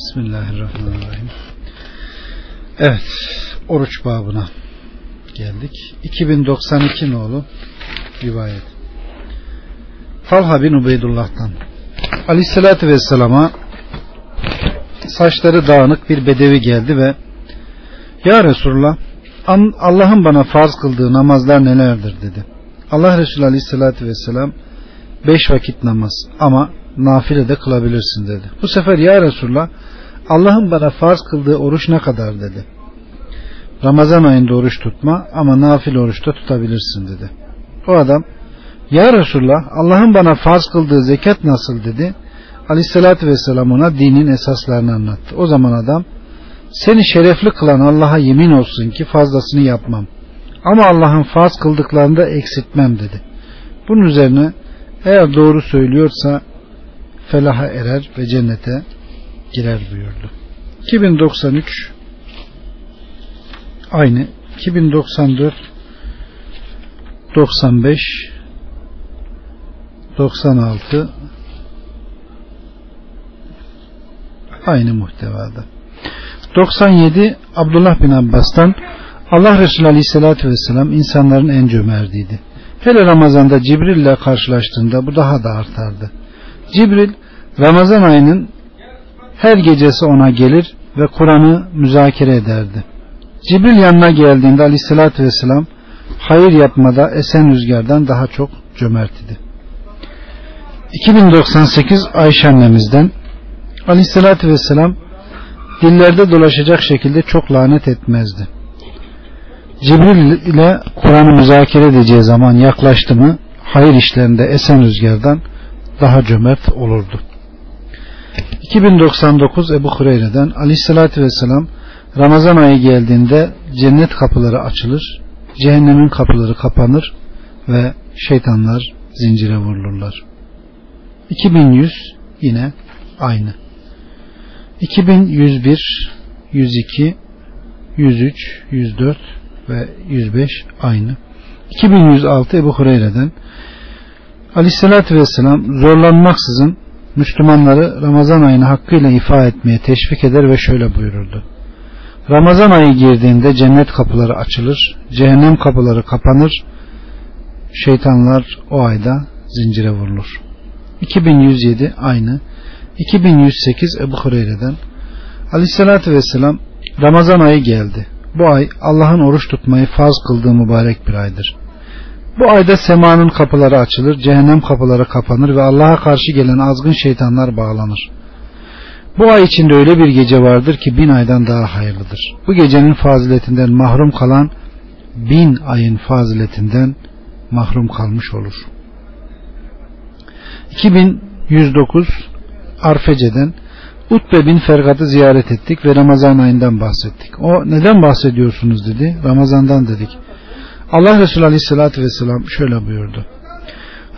Bismillahirrahmanirrahim. Evet, oruç babına geldik. 2092 nolu rivayet. Talha bin Ubeydullah'tan Aleyhisselatü Vesselam'a saçları dağınık bir bedevi geldi ve Ya Resulullah Allah'ın bana farz kıldığı namazlar nelerdir dedi. Allah Resulü Aleyhisselatü Vesselam beş vakit namaz ama nafile de kılabilirsin dedi. Bu sefer ya Resulullah Allah'ın bana farz kıldığı oruç ne kadar dedi. Ramazan ayında oruç tutma ama nafile oruçta tutabilirsin dedi. O adam ya Resulullah Allah'ın bana farz kıldığı zekat nasıl dedi. Aleyhissalatü vesselam ona dinin esaslarını anlattı. O zaman adam seni şerefli kılan Allah'a yemin olsun ki fazlasını yapmam. Ama Allah'ın farz kıldıklarını da eksiltmem dedi. Bunun üzerine eğer doğru söylüyorsa felaha erer ve cennete girer buyurdu. 2093 aynı 2094 95 96 aynı muhtevada. 97 Abdullah bin Abbas'tan Allah Resulü Aleyhisselatü Vesselam insanların en cömertiydi. Hele Ramazan'da Cibril ile karşılaştığında bu daha da artardı. Cibril Ramazan ayının her gecesi ona gelir ve Kur'an'ı müzakere ederdi. Cibril yanına geldiğinde aleyhissalatü vesselam hayır yapmada esen rüzgardan daha çok cömert idi. 2098 Ayşe annemizden aleyhissalatü vesselam dillerde dolaşacak şekilde çok lanet etmezdi. Cibril ile Kur'an'ı müzakere edeceği zaman yaklaştı mı hayır işlerinde esen rüzgardan daha cömert olurdu. 2099 Ebu Hureyre'den Aleyhisselatü Vesselam Ramazan ayı geldiğinde cennet kapıları açılır, cehennemin kapıları kapanır ve şeytanlar zincire vurulurlar. 2100 yine aynı. 2101, 102, 103, 104 ve 105 aynı. 2106 Ebu Hureyre'den Aleyhisselatü Vesselam zorlanmaksızın Müslümanları Ramazan ayını hakkıyla ifa etmeye teşvik eder ve şöyle buyururdu. Ramazan ayı girdiğinde cennet kapıları açılır, cehennem kapıları kapanır, şeytanlar o ayda zincire vurulur. 2107 aynı. 2108 Ebu Hureyre'den Aleyhisselatü Vesselam Ramazan ayı geldi. Bu ay Allah'ın oruç tutmayı farz kıldığı mübarek bir aydır. Bu ayda semanın kapıları açılır, cehennem kapıları kapanır ve Allah'a karşı gelen azgın şeytanlar bağlanır. Bu ay içinde öyle bir gece vardır ki bin aydan daha hayırlıdır. Bu gecenin faziletinden mahrum kalan bin ayın faziletinden mahrum kalmış olur. 2109 Arfece'den Utbe bin Fergat'ı ziyaret ettik ve Ramazan ayından bahsettik. O neden bahsediyorsunuz dedi. Ramazandan dedik. Allah Resulü Aleyhisselatü Vesselam şöyle buyurdu.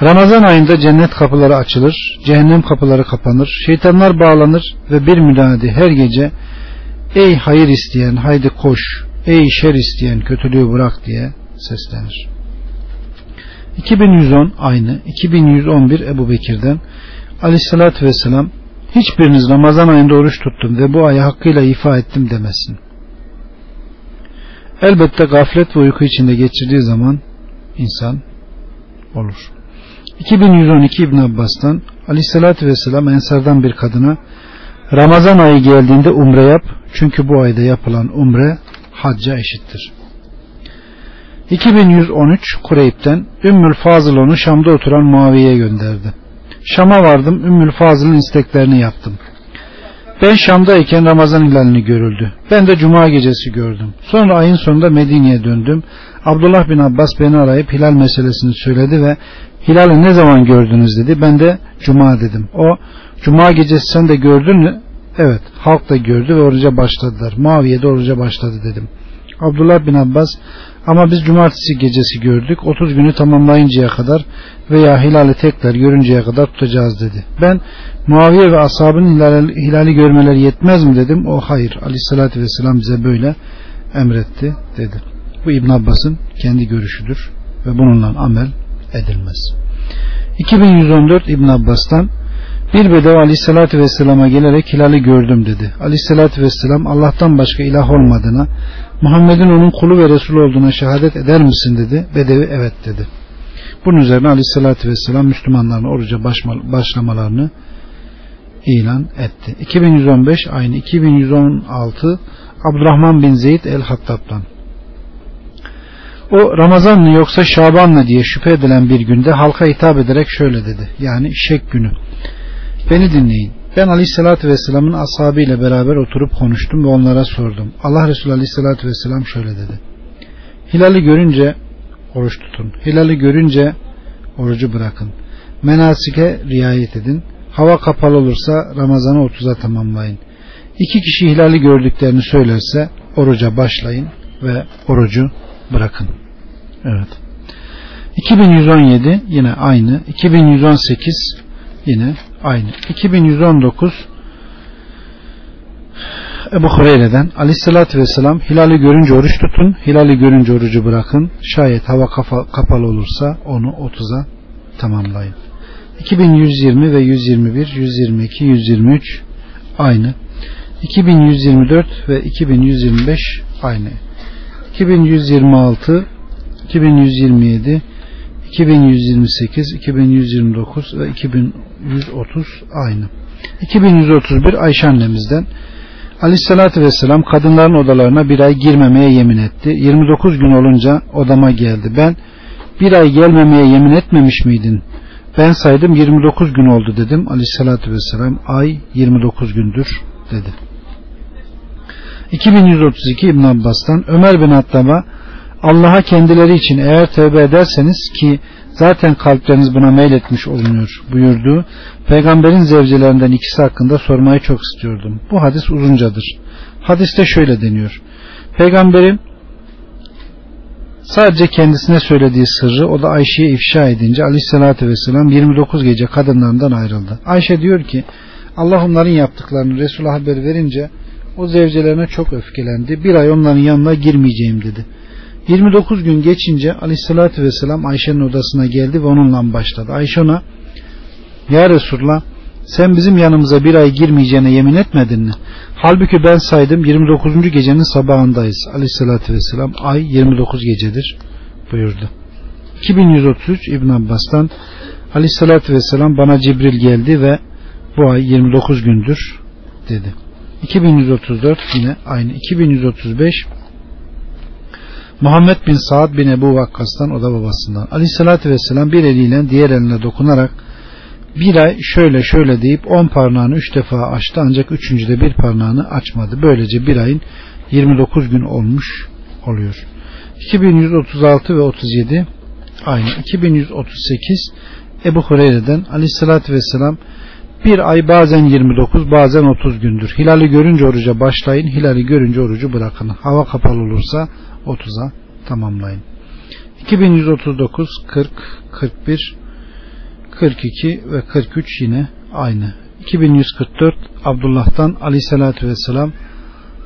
Ramazan ayında cennet kapıları açılır, cehennem kapıları kapanır, şeytanlar bağlanır ve bir münadi her gece ey hayır isteyen haydi koş, ey şer isteyen kötülüğü bırak diye seslenir. 2110 aynı, 2111 Ebu Bekir'den Aleyhisselatü Vesselam hiçbiriniz Ramazan ayında oruç tuttum ve bu ayı hakkıyla ifa ettim demesin. Elbette gaflet ve uyku içinde geçirdiği zaman insan olur. 2112 İbn Abbas'tan Aleyhisselatü Vesselam Ensardan bir kadına Ramazan ayı geldiğinde umre yap çünkü bu ayda yapılan umre hacca eşittir. 2113 Kureyb'den Ümmül Fazıl onu Şam'da oturan Muaviye'ye gönderdi. Şam'a vardım Ümmül Fazıl'ın isteklerini yaptım. Ben Şam'dayken Ramazan hilalini görüldü. Ben de Cuma gecesi gördüm. Sonra ayın sonunda Medine'ye döndüm. Abdullah bin Abbas beni arayıp hilal meselesini söyledi ve hilali ne zaman gördünüz dedi. Ben de Cuma dedim. O Cuma gecesi sen de gördün mü? Evet halk da gördü ve oruca başladılar. Muaviye de oruca başladı dedim. Abdullah bin Abbas ama biz cumartesi gecesi gördük. 30 günü tamamlayıncaya kadar veya hilali tekrar görünceye kadar tutacağız dedi. Ben Muaviye ve ashabın hilali, hilali görmeleri yetmez mi dedim. O hayır. Aleyhissalatü vesselam bize böyle emretti dedi. Bu İbn Abbas'ın kendi görüşüdür ve bununla amel edilmez. 2114 İbn Abbas'tan Bir bedevi aleyhissalatü vesselama gelerek hilali gördüm dedi. Aleyhissalatü vesselam Allah'tan başka ilah olmadığına, Muhammed'in onun kulu ve Resul olduğuna şehadet eder misin dedi. Bedevi evet dedi. Bunun üzerine aleyhissalatü vesselam Müslümanların oruca başlamalarını ilan etti. 2115 aynı 2116 Abdurrahman bin Zeyd el-Hattab'dan. O Ramazan mı yoksa Şaban mı diye şüphe edilen bir günde halka hitap ederek şöyle dedi. Yani şek günü. Beni dinleyin. Ben Aleyhisselatü Vesselam'ın ashabıyla beraber oturup konuştum ve onlara sordum. Allah Resulü Aleyhisselatü Vesselam şöyle dedi. Hilali görünce oruç tutun. Hilali görünce orucu bırakın. Menasike riayet edin. Hava kapalı olursa Ramazan'ı 30'a tamamlayın. İki kişi hilali gördüklerini söylerse oruca başlayın ve orucu bırakın. Evet. 2117 yine aynı. 2118 yine aynı. 2119 Ebu Hureyre'den Aleyhisselatü Vesselam hilali görünce oruç tutun, hilali görünce orucu bırakın. Şayet hava kapalı olursa onu 30'a tamamlayın. 2120 ve 121, 122, 123 aynı. 2124 ve 2125 aynı. 2126, 2127, 2128, 2129 ve 2130 aynı. 2131 Ayşe annemizden Aleyhissalatü Vesselam kadınların odalarına bir ay girmemeye yemin etti. 29 gün olunca odama geldi. Ben bir ay gelmemeye yemin etmemiş miydin? Ben saydım 29 gün oldu dedim. Aleyhissalatü Vesselam ay 29 gündür dedi. 2132 İbn Abbas'tan Ömer bin Hattab'a Allah'a kendileri için eğer tövbe ederseniz ki zaten kalpleriniz buna meyletmiş olunuyor buyurdu. Peygamberin zevcelerinden ikisi hakkında sormayı çok istiyordum. Bu hadis uzuncadır. Hadiste şöyle deniyor. Peygamberim sadece kendisine söylediği sırrı o da Ayşe'ye ifşa edince aleyhissalatü vesselam 29 gece kadınlarından ayrıldı. Ayşe diyor ki Allah onların yaptıklarını Resul'a haber verince o zevcelerine çok öfkelendi. Bir ay onların yanına girmeyeceğim dedi. 29 gün geçince aleyhissalatü vesselam Ayşe'nin odasına geldi ve onunla başladı. Ayşe ona Ya Resulullah sen bizim yanımıza bir ay girmeyeceğine yemin etmedin mi? Halbuki ben saydım 29. gecenin sabahındayız. Aleyhissalatü vesselam ay 29 gecedir buyurdu. 2133 İbn Abbas'tan Aleyhissalatü vesselam bana Cibril geldi ve bu ay 29 gündür dedi. 2134 yine aynı. 2135 Muhammed bin Saad bin Ebu Vakkas'tan o da babasından. Aleyhissalatü vesselam bir eliyle diğer eline dokunarak bir ay şöyle şöyle deyip on parmağını üç defa açtı ancak üçüncüde bir parmağını açmadı. Böylece bir ayın 29 gün olmuş oluyor. 2136 ve 37 aynı. 2138 Ebu Hureyre'den aleyhissalatü vesselam bir ay bazen 29 bazen 30 gündür. Hilali görünce oruca başlayın. Hilali görünce orucu bırakın. Hava kapalı olursa 30'a tamamlayın. 2139, 40, 41, 42 ve 43 yine aynı. 2144 Abdullah'tan aleyhissalatü vesselam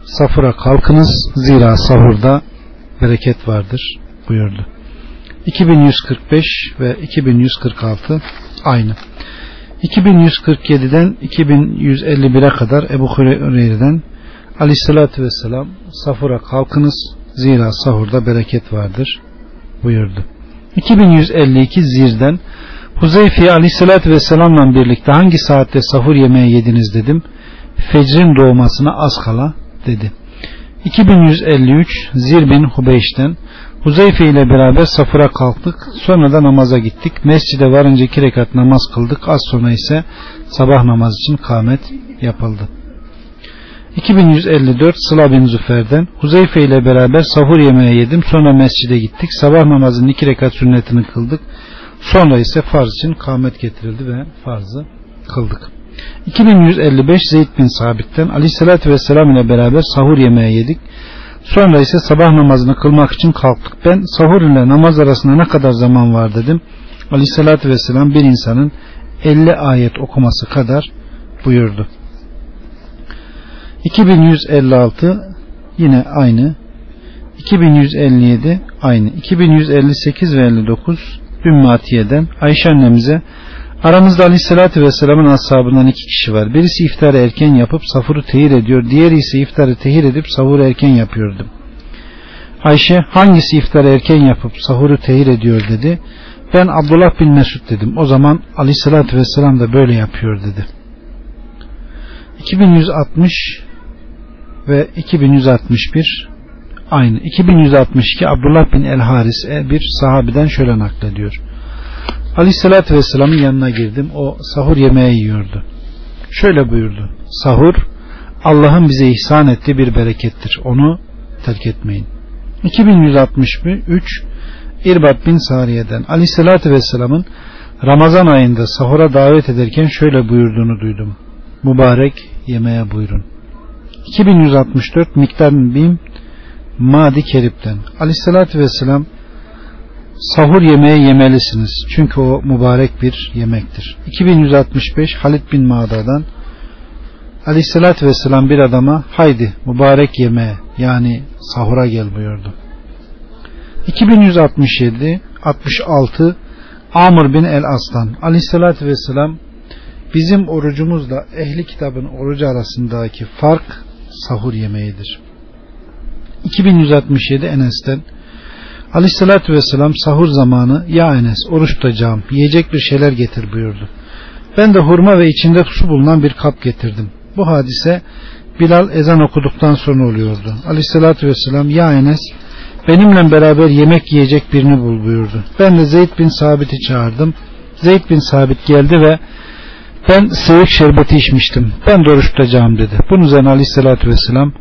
safura kalkınız zira sahurda bereket vardır buyurdu. 2145 ve 2146 aynı. 2147'den 2151'e kadar Ebu Hureyre'den Aleyhisselatü Vesselam safura kalkınız zira sahurda bereket vardır buyurdu. 2152 Zir'den Huzeyfi'ye Aleyhisselatü Vesselam'la birlikte hangi saatte sahur yemeği yediniz dedim. Fecrin doğmasına az kala dedi. 2153 Zir bin Hubeyş'ten Huzeyfe ile beraber safura kalktık. Sonra da namaza gittik. Mescide varınca iki rekat namaz kıldık. Az sonra ise sabah namaz için kâmet yapıldı. 2154 Sıla bin Züfer'den Huzeyfe ile beraber sahur yemeği yedim. Sonra mescide gittik. Sabah namazının iki rekat sünnetini kıldık. Sonra ise farz için kâmet getirildi ve farzı kıldık. 2155 Zeyd bin Sabit'ten Aleyhisselatü Vesselam ile beraber sahur yemeği yedik. Sonra ise sabah namazını kılmak için kalktık. Ben sahur ile namaz arasında ne kadar zaman var dedim. Aleyhissalatü vesselam bir insanın 50 ayet okuması kadar buyurdu. 2156 yine aynı. 2157 aynı. 2158 ve 59 Ümmatiye'den Ayşe annemize Aramızda Aleyhisselatü Vesselam'ın ashabından iki kişi var. Birisi iftarı erken yapıp safuru tehir ediyor. Diğeri ise iftarı tehir edip sahuru erken yapıyordu. Ayşe hangisi iftarı erken yapıp sahuru tehir ediyor dedi. Ben Abdullah bin Mesud dedim. O zaman Aleyhisselatü Vesselam da böyle yapıyor dedi. 2160 ve 2161 aynı. 2162 Abdullah bin El Haris e, bir sahabeden şöyle naklediyor. Aleyhissalatü Vesselam'ın yanına girdim. O sahur yemeği yiyordu. Şöyle buyurdu. Sahur Allah'ın bize ihsan ettiği bir berekettir. Onu terk etmeyin. 2163 İrbat bin Sariye'den Aleyhissalatü Vesselam'ın Ramazan ayında sahura davet ederken şöyle buyurduğunu duydum. Mübarek yemeğe buyurun. 2164 Miktar bin Madi Kerip'ten Aleyhissalatü Vesselam sahur yemeği yemelisiniz. Çünkü o mübarek bir yemektir. 2165 Halid bin Ma'da'dan Aleyhissalatü Vesselam bir adama haydi mübarek yemeğe yani sahura gel buyurdu. 2167 66 Amr bin El Aslan Aleyhissalatü Vesselam bizim orucumuzla ehli kitabın orucu arasındaki fark sahur yemeğidir. 2167 Enes'ten Aleyhissalatü Vesselam sahur zamanı ya Enes oruç tutacağım yiyecek bir şeyler getir buyurdu. Ben de hurma ve içinde su bulunan bir kap getirdim. Bu hadise Bilal ezan okuduktan sonra oluyordu. Aleyhissalatü Vesselam ya Enes benimle beraber yemek yiyecek birini bul buyurdu. Ben de Zeyd bin Sabit'i çağırdım. Zeyd bin Sabit geldi ve ben sıvık şerbeti içmiştim. Ben de oruç tutacağım dedi. Bunun üzerine Aleyhissalatü Vesselam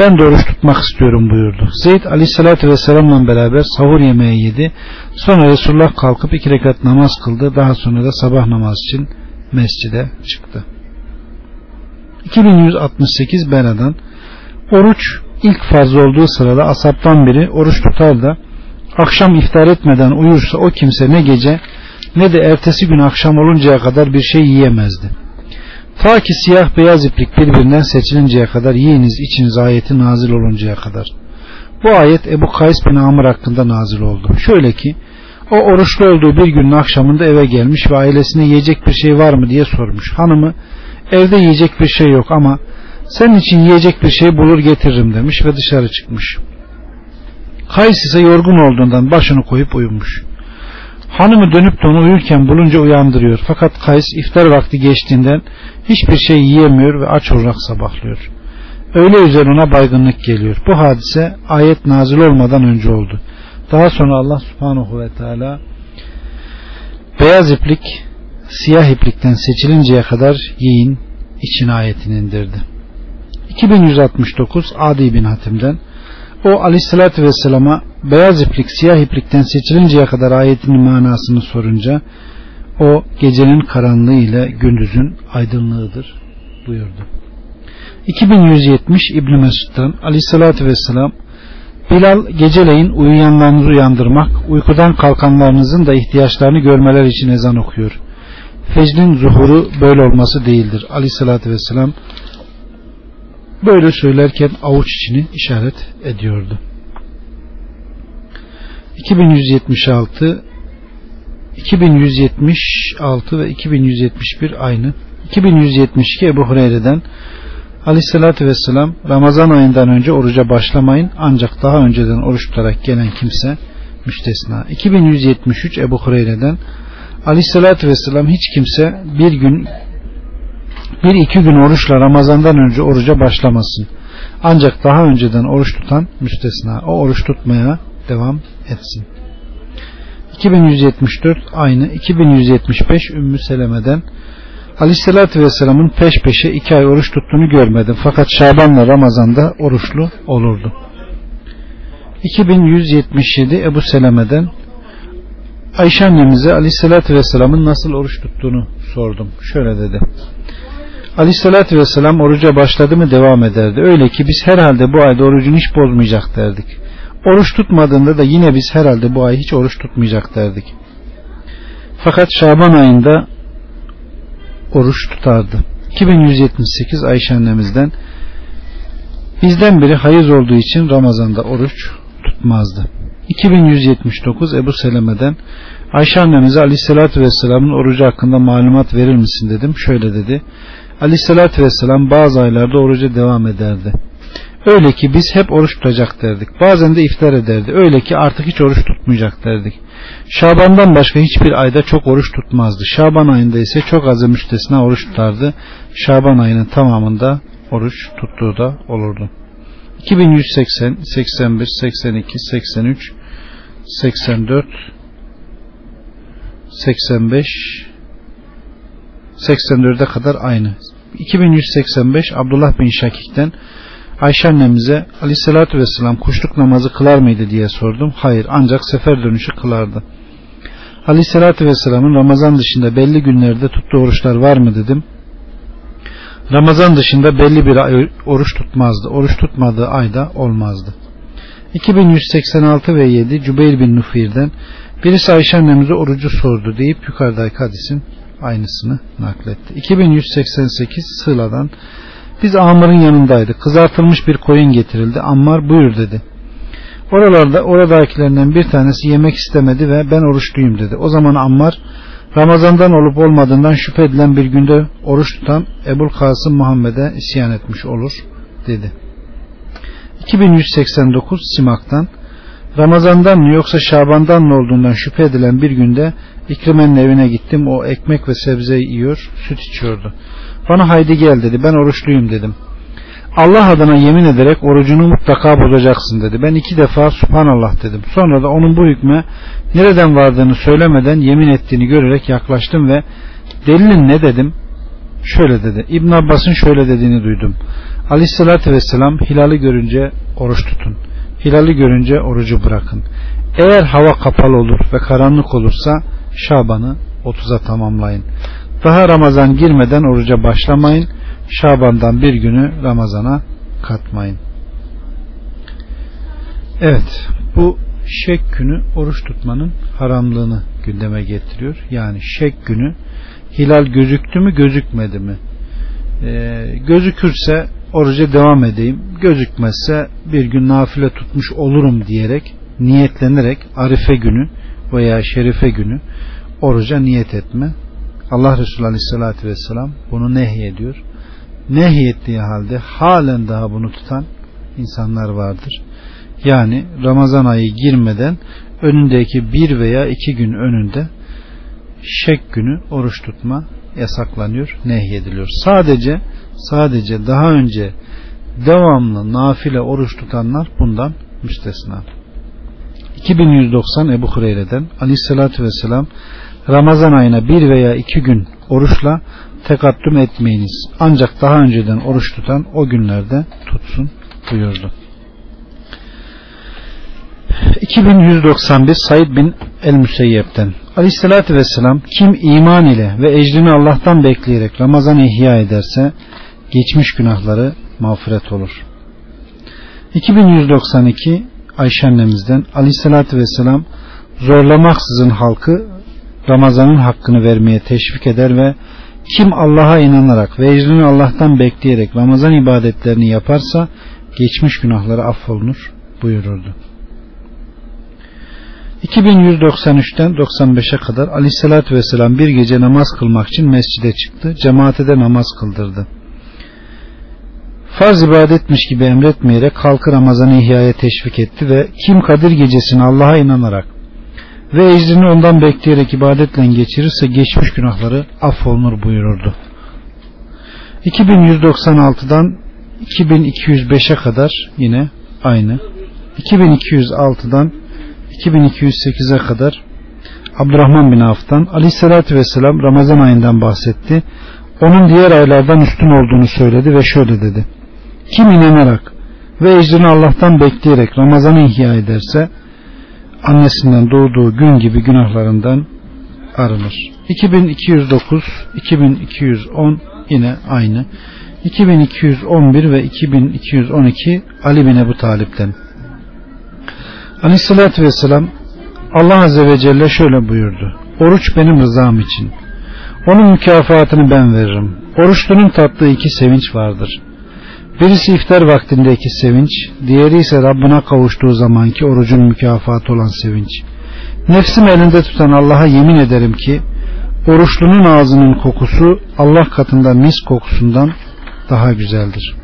ben de oruç tutmak istiyorum buyurdu. Zeyd aleyhissalatü vesselamla beraber sahur yemeği yedi. Sonra Resulullah kalkıp iki rekat namaz kıldı. Daha sonra da sabah namaz için mescide çıktı. 2168 Bera'dan Oruç ilk farz olduğu sırada asaptan biri oruç tutar da akşam iftar etmeden uyursa o kimse ne gece ne de ertesi gün akşam oluncaya kadar bir şey yiyemezdi. Ta ki siyah beyaz iplik birbirinden seçilinceye kadar yiyiniz içiniz ayeti nazil oluncaya kadar. Bu ayet Ebu Kays bin Amr hakkında nazil oldu. Şöyle ki o oruçlu olduğu bir günün akşamında eve gelmiş ve ailesine yiyecek bir şey var mı diye sormuş. Hanımı evde yiyecek bir şey yok ama senin için yiyecek bir şey bulur getiririm demiş ve dışarı çıkmış. Kays ise yorgun olduğundan başını koyup uyumuş. Hanımı dönüp de onu uyurken bulunca uyandırıyor. Fakat Kays iftar vakti geçtiğinden hiçbir şey yiyemiyor ve aç olarak sabahlıyor. Öyle üzerine ona baygınlık geliyor. Bu hadise ayet nazil olmadan önce oldu. Daha sonra Allah subhanahu ve teala beyaz iplik siyah iplikten seçilinceye kadar yiyin için ayetini indirdi. 2169 Adi bin Hatim'den o aleyhissalatü vesselama beyaz iplik siyah iplikten seçilinceye kadar ayetinin manasını sorunca o gecenin karanlığı ile gündüzün aydınlığıdır buyurdu. 2170 İbn Mesud'dan aleyhissalatü vesselam Bilal geceleyin uyuyanlarınızı uyandırmak, uykudan kalkanlarınızın da ihtiyaçlarını görmeler için ezan okuyor. Fecrin zuhuru böyle olması değildir. Aleyhissalatü vesselam böyle söylerken avuç içini işaret ediyordu. 2176 2176 ve 2171 aynı. 2172 Ebu Hureyre'den Aleyhissalatü Vesselam Ramazan ayından önce oruca başlamayın ancak daha önceden oruç tutarak gelen kimse müstesna. 2173 Ebu Hureyre'den Aleyhissalatü Vesselam hiç kimse bir gün bir iki gün oruçla Ramazandan önce oruca başlamasın. Ancak daha önceden oruç tutan müstesna. O oruç tutmaya devam etsin. 2174 aynı 2175 Ümmü Seleme'den Aleyhisselatü Vesselam'ın peş peşe iki ay oruç tuttuğunu görmedim. Fakat Şaban'la Ramazan'da oruçlu olurdu. 2177 Ebu Seleme'den Ayşe annemize Aleyhisselatü Vesselam'ın nasıl oruç tuttuğunu sordum. Şöyle dedi. Aleyhisselatü Vesselam oruca başladı mı devam ederdi. Öyle ki biz herhalde bu ayda orucunu hiç bozmayacak derdik. Oruç tutmadığında da yine biz herhalde bu ay hiç oruç tutmayacak derdik. Fakat Şaban ayında oruç tutardı. 2178 Ayşe annemizden bizden biri hayız olduğu için Ramazan'da oruç tutmazdı. 2179 Ebu Seleme'den Ayşe annemize aleyhissalatü vesselamın orucu hakkında malumat verir misin dedim. Şöyle dedi. Aleyhissalatü vesselam bazı aylarda oruca devam ederdi. Öyle ki biz hep oruç tutacak derdik. Bazen de iftar ederdi. Öyle ki artık hiç oruç tutmayacak derdik. Şaban'dan başka hiçbir ayda çok oruç tutmazdı. Şaban ayında ise çok azı müstesna oruç tutardı. Şaban ayının tamamında oruç tuttuğu da olurdu. 2180, 81, 82, 83, 84, 85, 84'e kadar aynı. 2185 Abdullah bin Şakik'ten Ayşe annemize aleyhissalatü vesselam kuşluk namazı kılar mıydı diye sordum. Hayır ancak sefer dönüşü kılardı. Aleyhissalatü vesselamın Ramazan dışında belli günlerde tuttuğu oruçlar var mı dedim. Ramazan dışında belli bir ay oruç tutmazdı. Oruç tutmadığı ayda olmazdı. 2186 ve 7 Cübeyr bin Nufir'den birisi Ayşe annemize orucu sordu deyip yukarıdaki hadisin aynısını nakletti. 2188 Sıla'dan biz Amr'ın yanındaydık. Kızartılmış bir koyun getirildi. Ammar buyur dedi. Oralarda oradakilerinden bir tanesi yemek istemedi ve ben oruçluyum dedi. O zaman Ammar Ramazandan olup olmadığından şüphe edilen bir günde oruç tutan Ebul Kasım Muhammed'e isyan etmiş olur dedi. 2189 Simak'tan Ramazandan mı yoksa Şaban'dan mı olduğundan şüphe edilen bir günde İkrime'nin evine gittim. O ekmek ve sebze yiyor, süt içiyordu. Bana haydi gel dedi. Ben oruçluyum dedim. Allah adına yemin ederek orucunu mutlaka bozacaksın dedi. Ben iki defa subhanallah dedim. Sonra da onun bu hükme nereden vardığını söylemeden yemin ettiğini görerek yaklaştım ve delilin ne dedim? Şöyle dedi. İbn Abbas'ın şöyle dediğini duydum. Aleyhissalatü vesselam hilali görünce oruç tutun. Hilali görünce orucu bırakın. Eğer hava kapalı olur ve karanlık olursa Şaban'ı 30'a tamamlayın. Daha Ramazan girmeden oruca başlamayın. Şaban'dan bir günü Ramazan'a katmayın. Evet bu şek günü oruç tutmanın haramlığını gündeme getiriyor. Yani şek günü hilal gözüktü mü gözükmedi mi? Ee, gözükürse oruca devam edeyim. Gözükmezse bir gün nafile tutmuş olurum diyerek niyetlenerek arife günü veya şerife günü oruca niyet etme. Allah Resulü Aleyhisselatü Vesselam bunu nehyediyor. Nehyettiği halde halen daha bunu tutan insanlar vardır. Yani Ramazan ayı girmeden önündeki bir veya iki gün önünde şek günü oruç tutma yasaklanıyor, nehyediliyor. Sadece sadece daha önce devamlı nafile oruç tutanlar bundan müstesna. 2190 Ebu Hureyre'den Aleyhisselatü Vesselam Ramazan ayına bir veya iki gün oruçla tekattüm etmeyiniz. Ancak daha önceden oruç tutan o günlerde tutsun buyurdu. 2191 Said bin El-Müseyyep'ten Aleyhisselatü Vesselam kim iman ile ve ecrini Allah'tan bekleyerek Ramazan'ı ihya ederse geçmiş günahları mağfiret olur. 2192 Ayşe annemizden Aleyhisselatü Vesselam zorlamaksızın halkı Ramazan'ın hakkını vermeye teşvik eder ve kim Allah'a inanarak ve ecrini Allah'tan bekleyerek Ramazan ibadetlerini yaparsa geçmiş günahları affolunur buyururdu. 2193'ten 95'e kadar Aleyhisselatü Vesselam bir gece namaz kılmak için mescide çıktı. Cemaate de namaz kıldırdı. Farz ibadetmiş gibi emretmeyerek halkı Ramazan'ı ihyaya teşvik etti ve kim Kadir gecesini Allah'a inanarak ve ecrini ondan bekleyerek ibadetle geçirirse geçmiş günahları affolunur buyururdu. 2196'dan 2205'e kadar yine aynı. 2206'dan 2208'e kadar Abdurrahman bin Avf'tan Aleyhisselatü Vesselam Ramazan ayından bahsetti. Onun diğer aylardan üstün olduğunu söyledi ve şöyle dedi. Kim inanarak ve ecrini Allah'tan bekleyerek Ramazan'ı ihya ederse annesinden doğduğu gün gibi günahlarından arınır. 2209, 2210 yine aynı. 2211 ve 2212 Ali bin Ebu Talip'ten. Aleyhissalatü Vesselam Allah Azze ve Celle şöyle buyurdu. Oruç benim rızam için. Onun mükafatını ben veririm. Oruçlunun tattığı iki sevinç vardır. Birisi iftar vaktindeki sevinç, diğeri ise Rabbine kavuştuğu zamanki orucun mükafatı olan sevinç. Nefsim elinde tutan Allah'a yemin ederim ki oruçlunun ağzının kokusu Allah katında mis kokusundan daha güzeldir.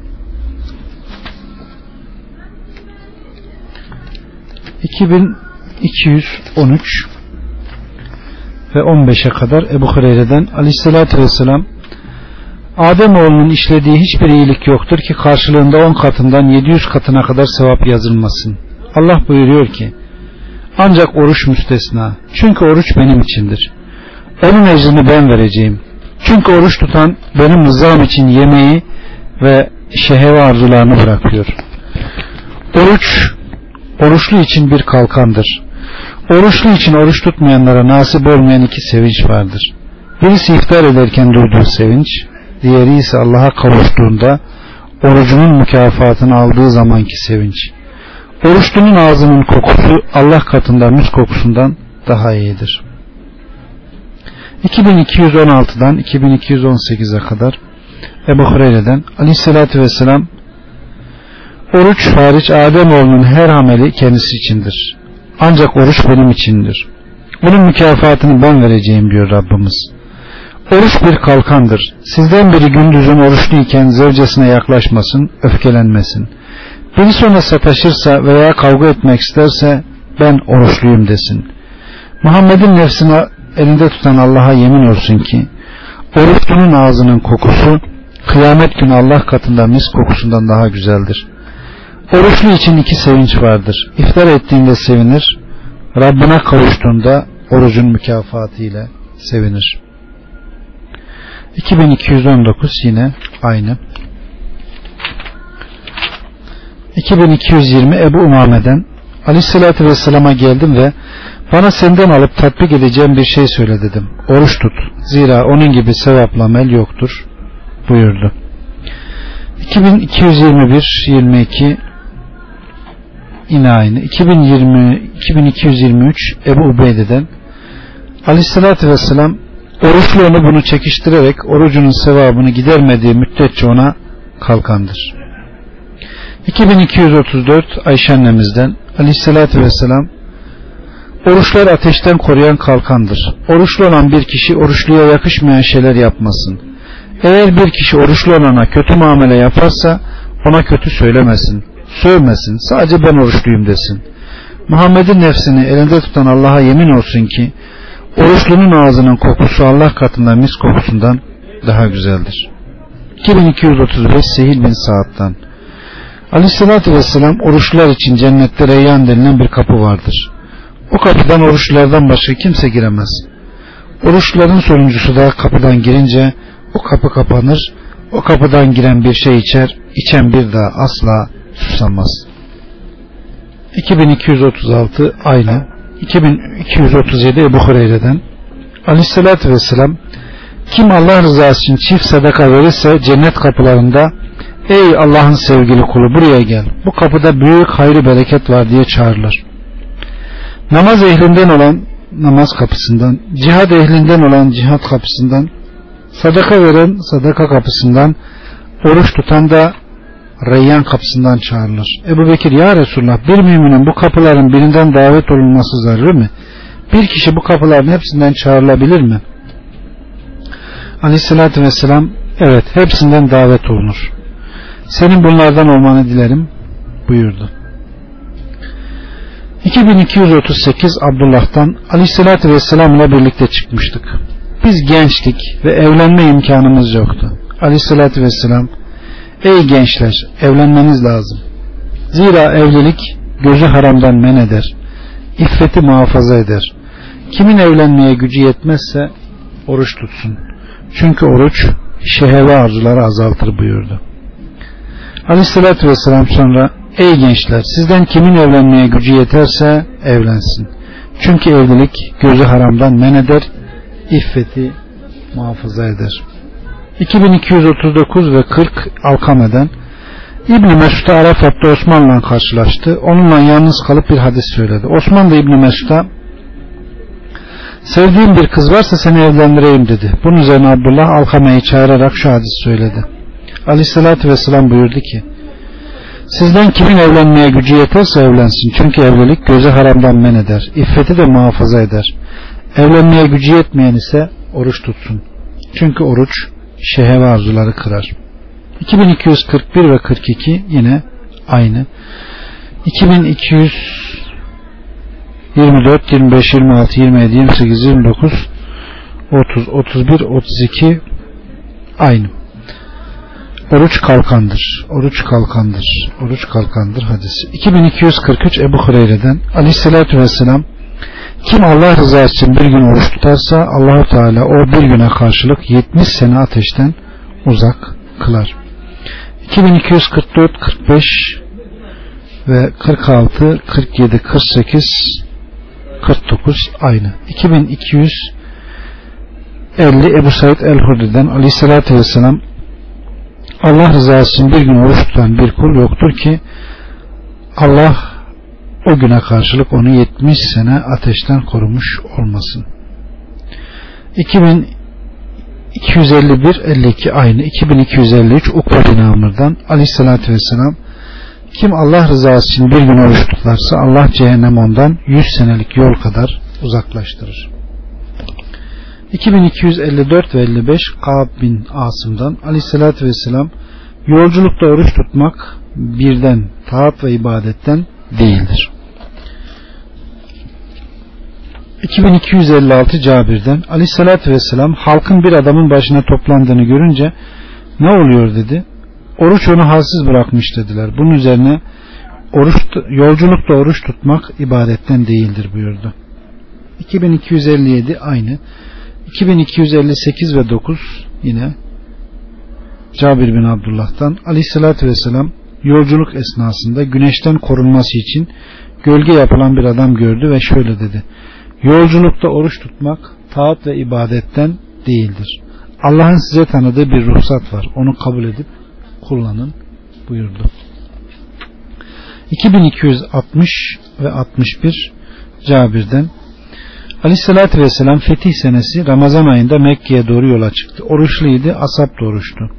2213 ve 15'e kadar Ebu Hureyre'den Aleyhisselatü Vesselam Ademoğlunun işlediği hiçbir iyilik yoktur ki karşılığında 10 katından 700 katına kadar sevap yazılmasın. Allah buyuruyor ki ancak oruç müstesna. Çünkü oruç benim içindir. Onun ecrini ben vereceğim. Çünkü oruç tutan benim rızam için yemeği ve şehve arzularını bırakıyor. Oruç, oruçlu için bir kalkandır. Oruçlu için oruç tutmayanlara nasip olmayan iki sevinç vardır. Birisi iftar ederken duyduğu sevinç, diğeri ise Allah'a kavuştuğunda orucunun mükafatını aldığı zamanki sevinç. Oruçlunun ağzının kokusu Allah katında mis kokusundan daha iyidir. 2216'dan 2218'e kadar Ebu Hureyre'den Aleyhisselatü Vesselam Oruç hariç Ademoğlunun her ameli kendisi içindir. Ancak oruç benim içindir. Bunun mükafatını ben vereceğim diyor Rabbimiz. Oruç bir kalkandır. Sizden biri gündüzün oruçluyken zevcesine yaklaşmasın, öfkelenmesin. Birisi ona sataşırsa veya kavga etmek isterse ben oruçluyum desin. Muhammed'in nefsini elinde tutan Allah'a yemin olsun ki oruçlunun ağzının kokusu kıyamet günü Allah katında mis kokusundan daha güzeldir. Oruçlu için iki sevinç vardır. İftar ettiğinde sevinir, Rabbine kavuştuğunda orucun mükafatı ile sevinir. 2219 yine aynı. 2220 Ebu Umame'den Aleyhisselatü Vesselam'a geldim ve bana senden alıp tatbik edeceğim bir şey söyle dedim. Oruç tut. Zira onun gibi sevapla amel yoktur buyurdu. 2221 22 yine aynı. 2020 2223 Ebu Ubeyde'den Aleyhisselatü Vesselam oruçlu onu bunu çekiştirerek orucunun sevabını gidermediği müddetçe ona kalkandır. 2234 Ayşe annemizden Aleyhisselatü Vesselam Oruçlar ateşten koruyan kalkandır. Oruçlu olan bir kişi oruçluya yakışmayan şeyler yapmasın. Eğer bir kişi oruçlu olana kötü muamele yaparsa ona kötü söylemesin, sövmesin, sadece ben oruçluyum desin. Muhammed'in nefsini elinde tutan Allah'a yemin olsun ki oruçlunun ağzının kokusu Allah katında mis kokusundan daha güzeldir. 2235 Sehil bin Saad'dan Aleyhissalatü Vesselam oruçlular için cennette reyyan denilen bir kapı vardır. O kapıdan oruçlulardan başka kimse giremez. Oruçluların sonuncusu da kapıdan girince o kapı kapanır. O kapıdan giren bir şey içer, içen bir daha asla susamaz. 2236 aynı. 2237 Ebu Hureyre'den Aleyhisselatü Vesselam kim Allah rızası için çift sadaka verirse cennet kapılarında Ey Allah'ın sevgili kulu buraya gel. Bu kapıda büyük hayır bereket var diye çağırılır. Namaz ehlinden olan namaz kapısından, cihad ehlinden olan cihad kapısından, sadaka veren sadaka kapısından, oruç tutan da Reyyan kapısından çağrılır. Ebu Bekir ya Resulullah bir müminin bu kapıların birinden davet olunması zararı mı? Bir kişi bu kapıların hepsinden çağrılabilir mi? Aleyhissalatü vesselam evet hepsinden davet olunur. Senin bunlardan olmanı dilerim buyurdu. 2238 Abdullah'tan Aleyhisselatü Vesselam ile birlikte çıkmıştık. Biz gençlik ve evlenme imkanımız yoktu. Aleyhisselatü Vesselam Ey gençler evlenmeniz lazım. Zira evlilik gözü haramdan men eder. İffeti muhafaza eder. Kimin evlenmeye gücü yetmezse oruç tutsun. Çünkü oruç şehve arzuları azaltır buyurdu. Aleyhissalatü vesselam sonra Ey gençler sizden kimin evlenmeye gücü yeterse evlensin. Çünkü evlilik gözü haramdan men eder, iffeti muhafaza eder. 2239 ve 40 Alkame'den İbni Mesud Arafat'ta Osman'la karşılaştı. Onunla yalnız kalıp bir hadis söyledi. Osman da İbni Mesud'a sevdiğim bir kız varsa seni evlendireyim dedi. Bunun üzerine Abdullah Alkame'yi çağırarak şu hadis söyledi. Aleyhissalatü vesselam buyurdu ki Sizden kimin evlenmeye gücü yeterse evlensin. Çünkü evlilik göze haramdan men eder. İffeti de muhafaza eder. Evlenmeye gücü yetmeyen ise oruç tutsun. Çünkü oruç şehve arzuları kırar. 2241 ve 42 yine aynı. 2200 24, 25, 26, 27, 28, 29, 30, 31, 32 aynı. Oruç kalkandır. Oruç kalkandır. Oruç kalkandır hadisi. 2243 Ebu Hureyre'den Aleyhisselatü Vesselam kim Allah rızası için bir gün oruç tutarsa Allahu Teala o bir güne karşılık 70 sene ateşten uzak kılar. 2244, 45 ve 46, 47, 48 49 aynı. 2250 Ebu Said el-Hurri'den aleyhissalatü vesselam Allah rızası için bir gün oruç tutan bir kul yoktur ki Allah o güne karşılık onu 70 sene ateşten korumuş olmasın. 2251 52 aynı 2253 Ukbe bin Amr'dan aleyhissalatü vesselam kim Allah rızası için bir gün oruç tutarsa Allah cehennem ondan 100 senelik yol kadar uzaklaştırır. 2254 ve 55 Kaab bin Asım'dan Aleyhisselatü Vesselam yolculukta oruç tutmak birden taat ve ibadetten değildir. 2256 Cabir'den Aleyhisselatü Vesselam halkın bir adamın başına toplandığını görünce ne oluyor dedi. Oruç onu halsiz bırakmış dediler. Bunun üzerine oruç, yolculukta oruç tutmak ibadetten değildir buyurdu. 2257 aynı. 2258 ve 9 yine Cabir bin Abdullah'tan Aleyhisselatü Vesselam yolculuk esnasında güneşten korunması için gölge yapılan bir adam gördü ve şöyle dedi. Yolculukta oruç tutmak taat ve ibadetten değildir. Allah'ın size tanıdığı bir ruhsat var. Onu kabul edip kullanın buyurdu. 2260 ve 61 Cabir'den Aleyhissalatü Vesselam fetih senesi Ramazan ayında Mekke'ye doğru yola çıktı. Oruçluydu, asap da oruçtu.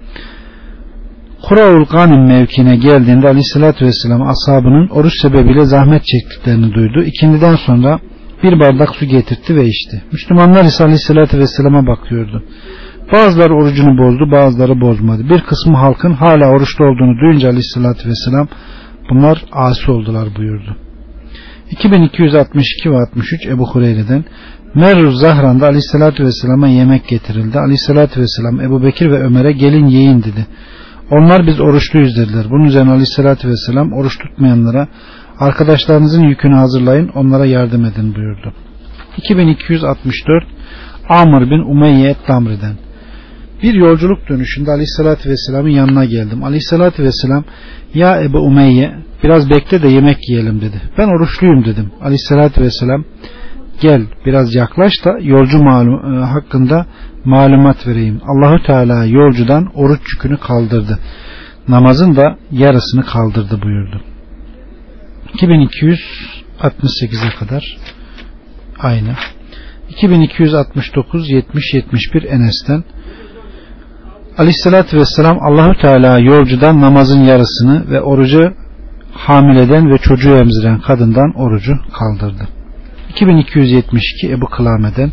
Kuraul Ganim mevkine geldiğinde Aleyhissalatü Vesselam ashabının oruç sebebiyle zahmet çektiklerini duydu. İkindiden sonra bir bardak su getirtti ve içti. Müslümanlar ise Aleyhissalatü Vesselam'a bakıyordu. Bazıları orucunu bozdu, bazıları bozmadı. Bir kısmı halkın hala oruçlu olduğunu duyunca aleyhissalatü vesselam bunlar asi oldular buyurdu. 2262 ve 63 Ebu Hureyre'den Merruz Zahran'da aleyhissalatü vesselama yemek getirildi. Aleyhissalatü vesselam Ebu Bekir ve Ömer'e gelin yiyin dedi. Onlar biz oruçluyuz dediler. Bunun üzerine aleyhissalatü vesselam oruç tutmayanlara arkadaşlarınızın yükünü hazırlayın onlara yardım edin buyurdu. 2264 Amr bin Umeyye Damri'den bir yolculuk dönüşünde Aleyhisselatü Vesselam'ın yanına geldim. Aleyhisselatü Vesselam ya Ebu Umeyye biraz bekle de yemek yiyelim dedi. Ben oruçluyum dedim. Aleyhisselatü Vesselam gel biraz yaklaş da yolcu malum, e, hakkında malumat vereyim. Allahu Teala yolcudan oruç yükünü kaldırdı. Namazın da yarısını kaldırdı buyurdu. 2268'e kadar aynı. 2269 70 71 Enes'ten Aleyhissalatü vesselam Allahü Teala yolcudan namazın yarısını ve orucu hamileden ve çocuğu emziren kadından orucu kaldırdı. 2272 Ebu Kılame'den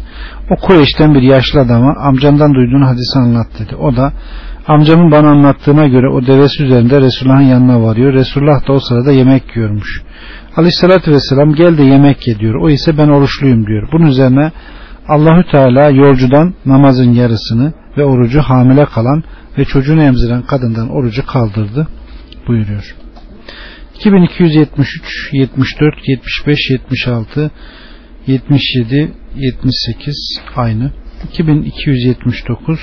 o Kureyş'ten bir yaşlı adama amcamdan duyduğun hadisi anlat dedi. O da amcamın bana anlattığına göre o devesi üzerinde Resulullah'ın yanına varıyor. Resulullah da o sırada yemek yiyormuş. Aleyhissalatü vesselam gel de yemek ye diyor. O ise ben oruçluyum diyor. Bunun üzerine Allahü Teala yolcudan namazın yarısını ve orucu hamile kalan ve çocuğunu emziren kadından orucu kaldırdı buyuruyor. 2273, 74, 75, 76, 77, 78 aynı. 2279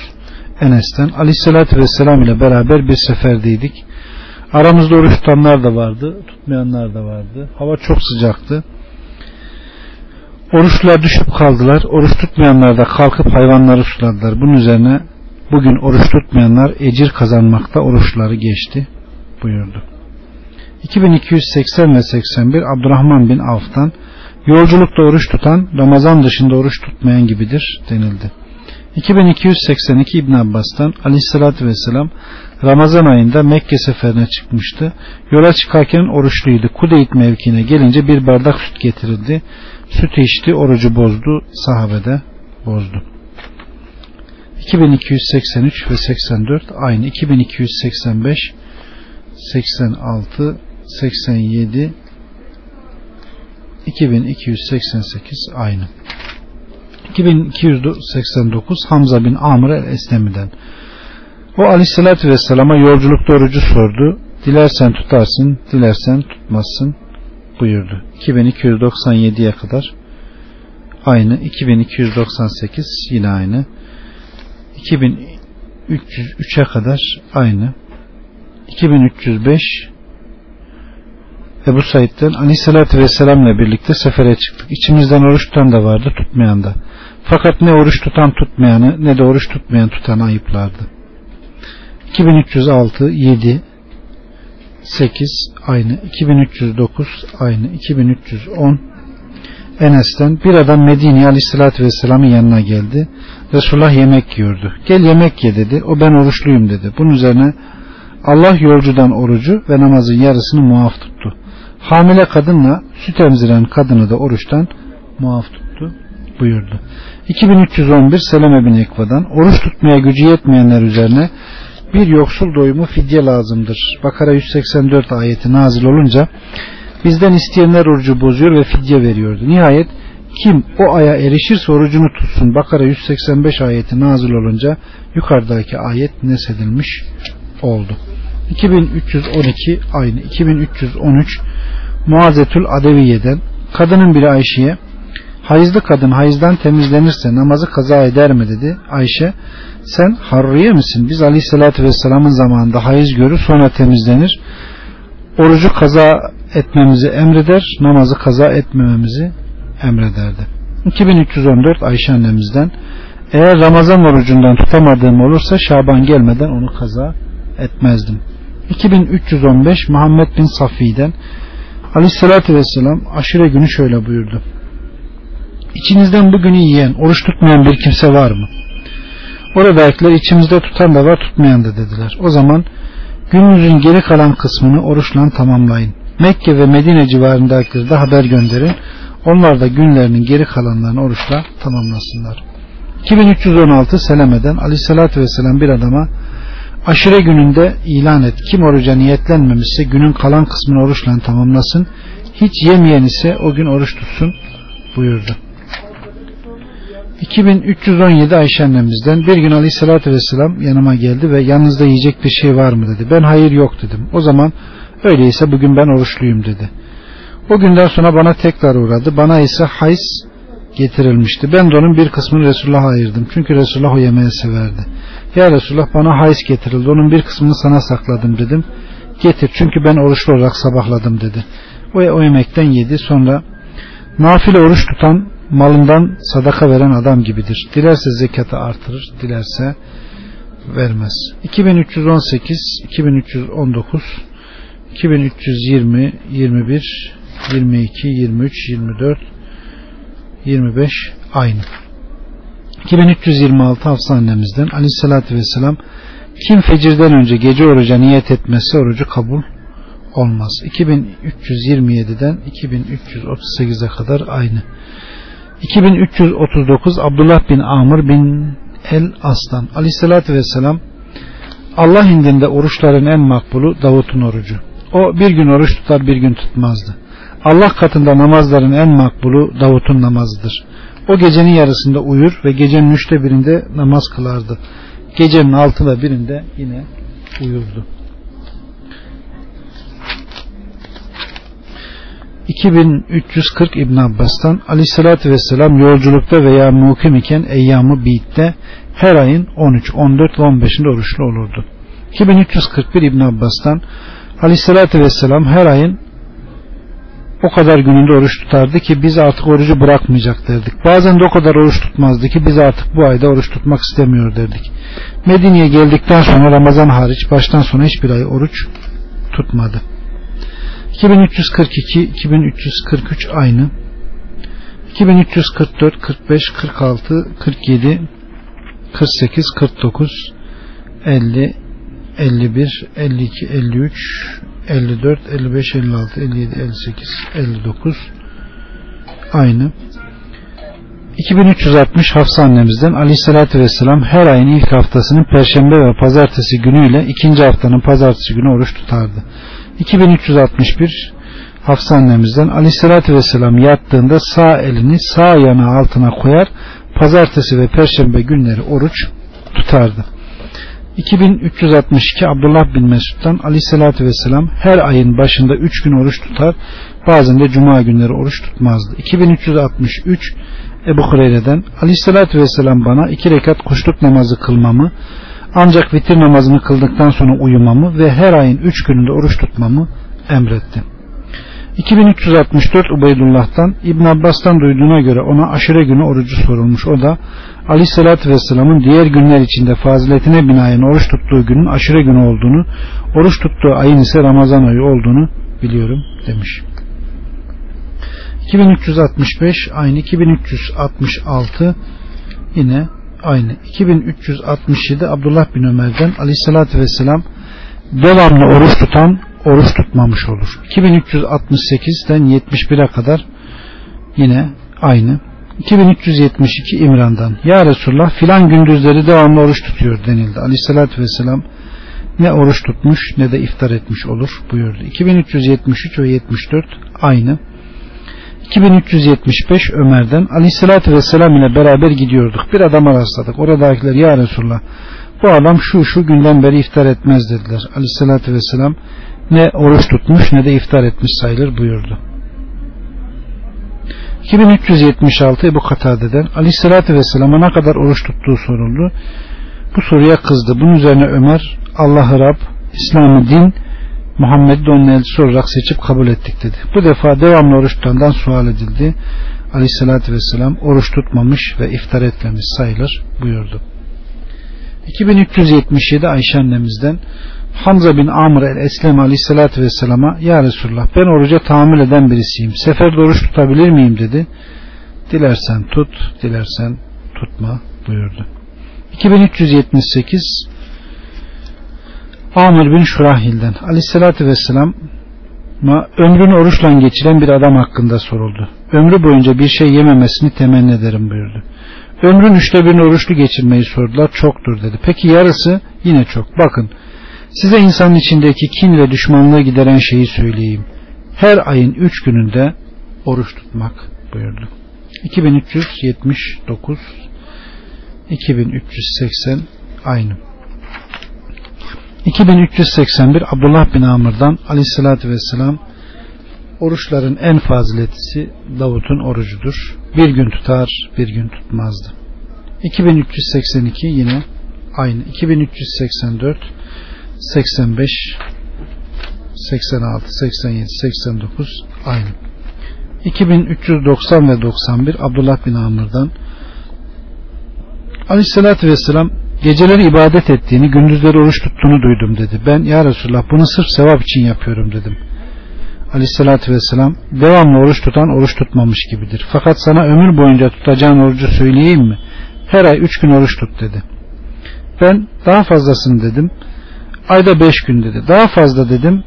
Enes'ten Aleyhisselatü Vesselam ile beraber bir seferdeydik. Aramızda oruç tutanlar da vardı, tutmayanlar da vardı. Hava çok sıcaktı. Oruçlar düşüp kaldılar. Oruç tutmayanlar da kalkıp hayvanları suladılar. Bunun üzerine bugün oruç tutmayanlar ecir kazanmakta oruçları geçti buyurdu. 2280 ve 81 Abdurrahman bin Avf'tan yolculukta oruç tutan Ramazan dışında oruç tutmayan gibidir denildi. 2282 İbn Abbas'tan Aleyhisselatü Vesselam Ramazan ayında Mekke seferine çıkmıştı. Yola çıkarken oruçluydu. Kudeyt mevkine gelince bir bardak süt getirildi. Süt içti, orucu bozdu, sahabede bozdu. 2283 ve 84 aynı. 2285 86 87 2288 aynı. 2289 Hamza bin Amr el-Eslemi'den. O aleyhissalatü vesselama yolculukta orucu sordu. Dilersen tutarsın, dilersen tutmazsın buyurdu. 2297'ye kadar aynı. 2298 yine aynı. 2303'e kadar aynı. 2305 Ebu Said'den Aleyhisselatü Vesselam'la birlikte sefere çıktık. İçimizden oruç tutan da vardı, tutmayan da. Fakat ne oruç tutan tutmayanı ne de oruç tutmayan tutanı ayıplardı. 2306 7 8 aynı 2309 aynı 2310 Enes'ten bir adam Medine'ye aleyhissalatü vesselamın yanına geldi. Resulullah yemek yiyordu. Gel yemek ye dedi. O ben oruçluyum dedi. Bunun üzerine Allah yolcudan orucu ve namazın yarısını muaf tuttu. Hamile kadınla süt emziren kadını da oruçtan muaf tuttu buyurdu. 2311 Seleme bin Ekva'dan oruç tutmaya gücü yetmeyenler üzerine bir yoksul doyumu fidye lazımdır. Bakara 184 ayeti nazil olunca bizden isteyenler orucu bozuyor ve fidye veriyordu. Nihayet kim o aya erişirse orucunu tutsun. Bakara 185 ayeti nazil olunca yukarıdaki ayet nesedilmiş oldu. 2312 aynı 2313 Muazetül Adeviye'den kadının biri Ayşe'ye hayızlı kadın hayızdan temizlenirse namazı kaza eder mi dedi. Ayşe sen harriye misin? Biz aleyhissalatü vesselamın zamanında hayız görür sonra temizlenir. Orucu kaza etmemizi emreder, namazı kaza etmememizi emrederdi. 2314 Ayşe annemizden eğer Ramazan orucundan tutamadığım olursa Şaban gelmeden onu kaza etmezdim. 2315 Muhammed bin Safi'den Aleyhissalatü Vesselam aşure günü şöyle buyurdu. İçinizden bugünü yiyen, oruç tutmayan bir kimse var mı? Oradakiler içimizde tutan da var tutmayan da dediler. O zaman gününüzün geri kalan kısmını oruçla tamamlayın. Mekke ve Medine civarındakilere de haber gönderin. Onlar da günlerinin geri kalanlarını oruçla tamamlasınlar. 2316 Seleme'den Aleyhisselatü Vesselam bir adama aşire gününde ilan et. Kim oruca niyetlenmemişse günün kalan kısmını oruçla tamamlasın. Hiç yemeyen ise o gün oruç tutsun buyurdu. 2317 Ayşe annemizden bir gün aleyhissalatü vesselam yanıma geldi ve yanınızda yiyecek bir şey var mı dedi. Ben hayır yok dedim. O zaman öyleyse bugün ben oruçluyum dedi. O günden sonra bana tekrar uğradı. Bana ise hays getirilmişti. Ben de onun bir kısmını Resulullah'a ayırdım. Çünkü Resulullah o yemeği severdi. Ya Resulullah bana hays getirildi. Onun bir kısmını sana sakladım dedim. Getir çünkü ben oruçlu olarak sabahladım dedi. O, o yemekten yedi. Sonra nafile oruç tutan malından sadaka veren adam gibidir. Dilerse zekatı artırır, dilerse vermez. 2318, 2319, 2320, 21, 22, 23, 24, 25 aynı. 2326 Hafsa annemizden aleyhissalatü vesselam kim fecirden önce gece oruca niyet etmezse orucu kabul olmaz. 2327'den 2338'e kadar aynı. 2339 Abdullah bin Amr bin El Aslan aleyhissalatü vesselam Allah indinde oruçların en makbulu Davut'un orucu. O bir gün oruç tutar bir gün tutmazdı. Allah katında namazların en makbulu Davut'un namazıdır. O gecenin yarısında uyur ve gecenin üçte birinde namaz kılardı. Gecenin altıda birinde yine uyurdu. 2340 İbn Abbas'tan Aleyhisselatü Vesselam yolculukta veya mukim iken eyyamı biitte her ayın 13, 14 ve 15'inde oruçlu olurdu. 2341 İbn Abbas'tan Aleyhisselatü Vesselam her ayın o kadar gününde oruç tutardı ki biz artık orucu bırakmayacak derdik. Bazen de o kadar oruç tutmazdı ki biz artık bu ayda oruç tutmak istemiyor derdik. Medine'ye geldikten sonra Ramazan hariç baştan sona hiçbir ay oruç tutmadı. 2342, 2343 aynı. 2344, 45, 46, 47, 48, 49, 50, 51, 52, 53, 54, 55, 56, 57, 58, 59 aynı. 2360 Hafsa annemizden Aleyhisselatü Vesselam her ayın ilk haftasının Perşembe ve Pazartesi günüyle ikinci haftanın Pazartesi günü oruç tutardı. 2361 Hafsa annemizden Aleyhisselatü Vesselam yattığında sağ elini sağ yana altına koyar Pazartesi ve Perşembe günleri oruç tutardı. 2362 Abdullah bin Mesud'dan Aleyhisselatü Vesselam her ayın başında 3 gün oruç tutar bazen de Cuma günleri oruç tutmazdı. 2363 Ebu Hureyre'den Aleyhisselatü Vesselam bana iki rekat kuşluk namazı kılmamı ancak vitir namazını kıldıktan sonra uyumamı ve her ayın üç gününde oruç tutmamı emretti. 2364 Ubeydullah'tan İbn Abbas'tan duyduğuna göre ona aşure günü orucu sorulmuş. O da Aleyhisselatü Vesselam'ın diğer günler içinde faziletine binaen oruç tuttuğu günün aşure günü olduğunu, oruç tuttuğu ayın ise Ramazan ayı olduğunu biliyorum demiş. 2365 aynı 2366 yine aynı 2367 Abdullah bin Ömer'den aleyhissalatü vesselam devamlı oruç tutan oruç tutmamış olur 2368'den 71'e kadar yine aynı 2372 İmran'dan Ya Resulullah filan gündüzleri devamlı oruç tutuyor denildi aleyhissalatü vesselam ne oruç tutmuş ne de iftar etmiş olur buyurdu 2373 ve 74 aynı 2375 Ömer'den Aleyhisselatü Vesselam ile beraber gidiyorduk. Bir adama rastladık. Oradakiler ya Resulullah bu adam şu şu günden beri iftar etmez dediler. Aleyhisselatü Vesselam ne oruç tutmuş ne de iftar etmiş sayılır buyurdu. 2376 Ebu Katade'den Aleyhisselatü Vesselam'a ne kadar oruç tuttuğu soruldu. Bu soruya kızdı. Bunun üzerine Ömer Allah'ı Rab, İslam'ı din Muhammed'i onun elçisi olarak seçip kabul ettik dedi. Bu defa devamlı oruç tutandan sual edildi. Aleyhissalatü vesselam oruç tutmamış ve iftar etmemiş sayılır buyurdu. 2377 Ayşe annemizden Hamza bin Amr el-Eslem aleyhissalatü vesselama Ya Resulullah ben oruca tahammül eden birisiyim. Seferde oruç tutabilir miyim dedi. Dilersen tut, dilersen tutma buyurdu. 2378 Amir bin Şurahil'den aleyhissalatü vesselam ömrünü oruçla geçiren bir adam hakkında soruldu. Ömrü boyunca bir şey yememesini temenni ederim buyurdu. Ömrün üçte birini oruçlu geçirmeyi sordular. Çoktur dedi. Peki yarısı? Yine çok. Bakın size insanın içindeki kin ve düşmanlığı gideren şeyi söyleyeyim. Her ayın üç gününde oruç tutmak buyurdu. 2379 2380 aynı. 2381 Abdullah bin Amr'dan aleyhissalatü vesselam oruçların en faziletlisi Davut'un orucudur. Bir gün tutar, bir gün tutmazdı. 2382 yine aynı. 2384 85 86 87 89 aynı. 2390 ve 91 Abdullah bin Amr'dan Aleyhissalatü Vesselam Geceleri ibadet ettiğini, gündüzleri oruç tuttuğunu duydum dedi. Ben ya Resulullah bunu sırf sevap için yapıyorum dedim. Aleyhissalatü vesselam devamlı oruç tutan oruç tutmamış gibidir. Fakat sana ömür boyunca tutacağın orucu söyleyeyim mi? Her ay üç gün oruç tut dedi. Ben daha fazlasını dedim. Ayda beş gün dedi. Daha fazla dedim.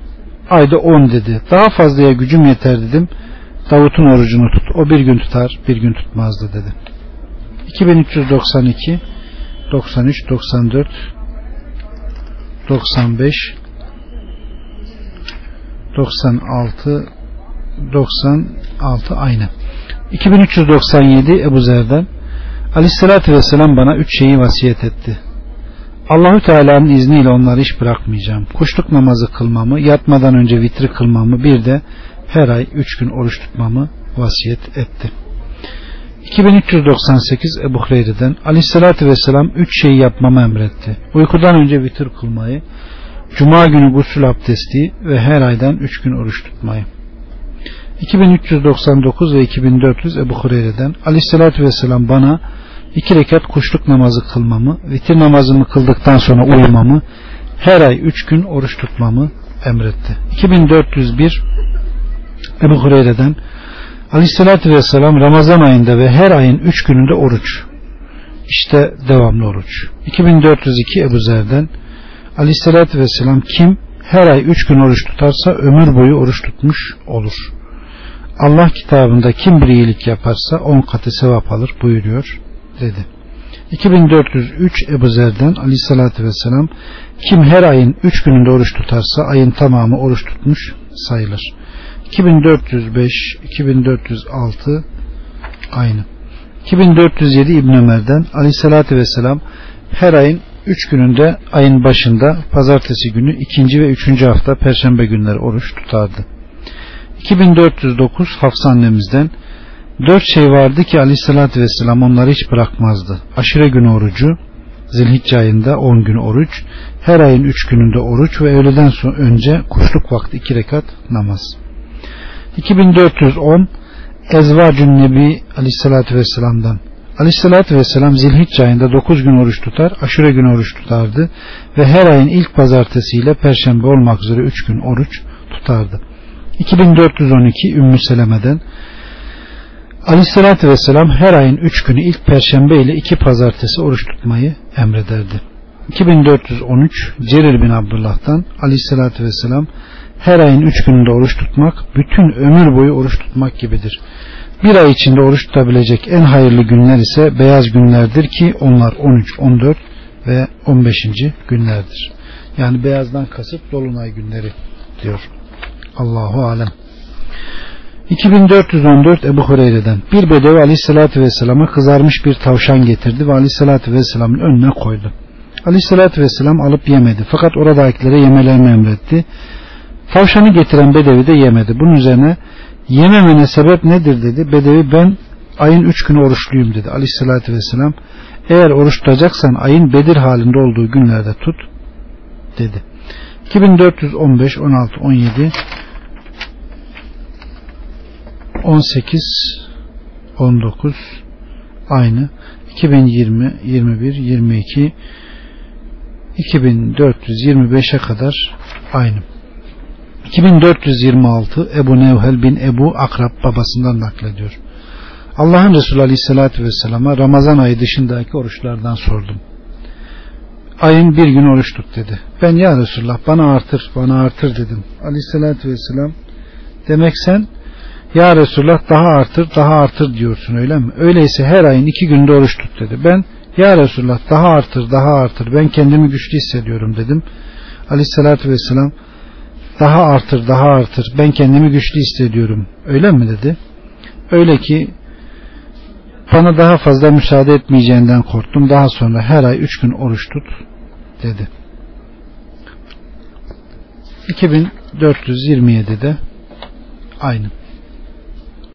Ayda on dedi. Daha fazlaya gücüm yeter dedim. Davut'un orucunu tut. O bir gün tutar, bir gün tutmazdı dedi. 2392 93, 94, 95, 96, 96 aynı. 2397 Ebu Zer'den Aleyhisselatü Vesselam bana üç şeyi vasiyet etti. Allahü Teala'nın izniyle onları hiç bırakmayacağım. Kuşluk namazı kılmamı, yatmadan önce vitri kılmamı, bir de her ay üç gün oruç tutmamı vasiyet etti. 2398 Ebu Hureyre'den Aleyhisselatü Vesselam üç şeyi yapmamı emretti. Uykudan önce vitir kılmayı, Cuma günü gusül abdesti ve her aydan üç gün oruç tutmayı. 2399 ve 2400 Ebu Hureyre'den Aleyhisselatü Vesselam bana iki rekat kuşluk namazı kılmamı, vitir namazımı kıldıktan sonra uyumamı, her ay üç gün oruç tutmamı emretti. 2401 Ebu Hureyre'den Aleyhissalatü Vesselam Ramazan ayında ve her ayın üç gününde oruç. işte devamlı oruç. 2402 Ebu Zer'den Aleyhisselatü Vesselam kim her ay üç gün oruç tutarsa ömür boyu oruç tutmuş olur. Allah kitabında kim bir iyilik yaparsa on katı sevap alır buyuruyor dedi. 2403 Ebu Zer'den Aleyhisselatü Vesselam kim her ayın üç gününde oruç tutarsa ayın tamamı oruç tutmuş sayılır. 2405 2406 aynı. 2407 İbn Ömer'den Aleyhisselatü Vesselam her ayın üç gününde ayın başında pazartesi günü ikinci ve üçüncü hafta perşembe günleri oruç tutardı. 2409 Hafsa annemizden dört şey vardı ki aleyhissalatü vesselam onları hiç bırakmazdı. Aşire günü orucu, zilhicce ayında 10 gün oruç, her ayın 3 gününde oruç ve öğleden sonra önce kuşluk vakti 2 rekat namaz. 2410 Ezvacun Nebi aleyhissalatü vesselam'dan Aleyhissalatü vesselam zilhicce ayında 9 gün oruç tutar, aşure günü oruç tutardı ve her ayın ilk pazartesiyle perşembe olmak üzere 3 gün oruç tutardı. 2412 Ümmü Seleme'den Aleyhissalatü Vesselam her ayın üç günü ilk perşembe ile iki pazartesi oruç tutmayı emrederdi. 2413 Cerir bin Abdullah'tan Aleyhissalatü Vesselam her ayın üç gününde oruç tutmak bütün ömür boyu oruç tutmak gibidir. Bir ay içinde oruç tutabilecek en hayırlı günler ise beyaz günlerdir ki onlar 13, 14 ve 15. günlerdir. Yani beyazdan kasıt dolunay günleri diyor. Allahu alem. 2414 Ebu Hureyre'den bir bedevi aleyhissalatü vesselama kızarmış bir tavşan getirdi ve aleyhissalatü vesselamın önüne koydu. Aleyhissalatü vesselam alıp yemedi fakat oradakilere yemelerini emretti. Tavşanı getiren bedevi de yemedi. Bunun üzerine yememene sebep nedir dedi. Bedevi ben ayın üç günü oruçluyum dedi. Aleyhissalatü vesselam eğer oruç tutacaksan ayın Bedir halinde olduğu günlerde tut dedi. 2415 16 17 18 19 aynı 2020 21 22 2425'e kadar aynı 2426 Ebu Nevhel bin Ebu Akrab babasından naklediyor. Allah'ın Resulü Aleyhisselatü Vesselam'a Ramazan ayı dışındaki oruçlardan sordum. Ayın bir gün oruç tut dedi. Ben ya Resulullah bana artır bana artır dedim. Aleyhisselatü Vesselam demek sen ya Resulullah daha artır daha artır diyorsun öyle mi? Öyleyse her ayın iki günde oruç tut dedi. Ben ya Resulullah daha artır daha artır ben kendimi güçlü hissediyorum dedim. Aleyhissalatü vesselam daha artır daha artır ben kendimi güçlü hissediyorum öyle mi dedi. Öyle ki bana daha fazla müsaade etmeyeceğinden korktum. Daha sonra her ay üç gün oruç tut dedi. 2427'de aynı.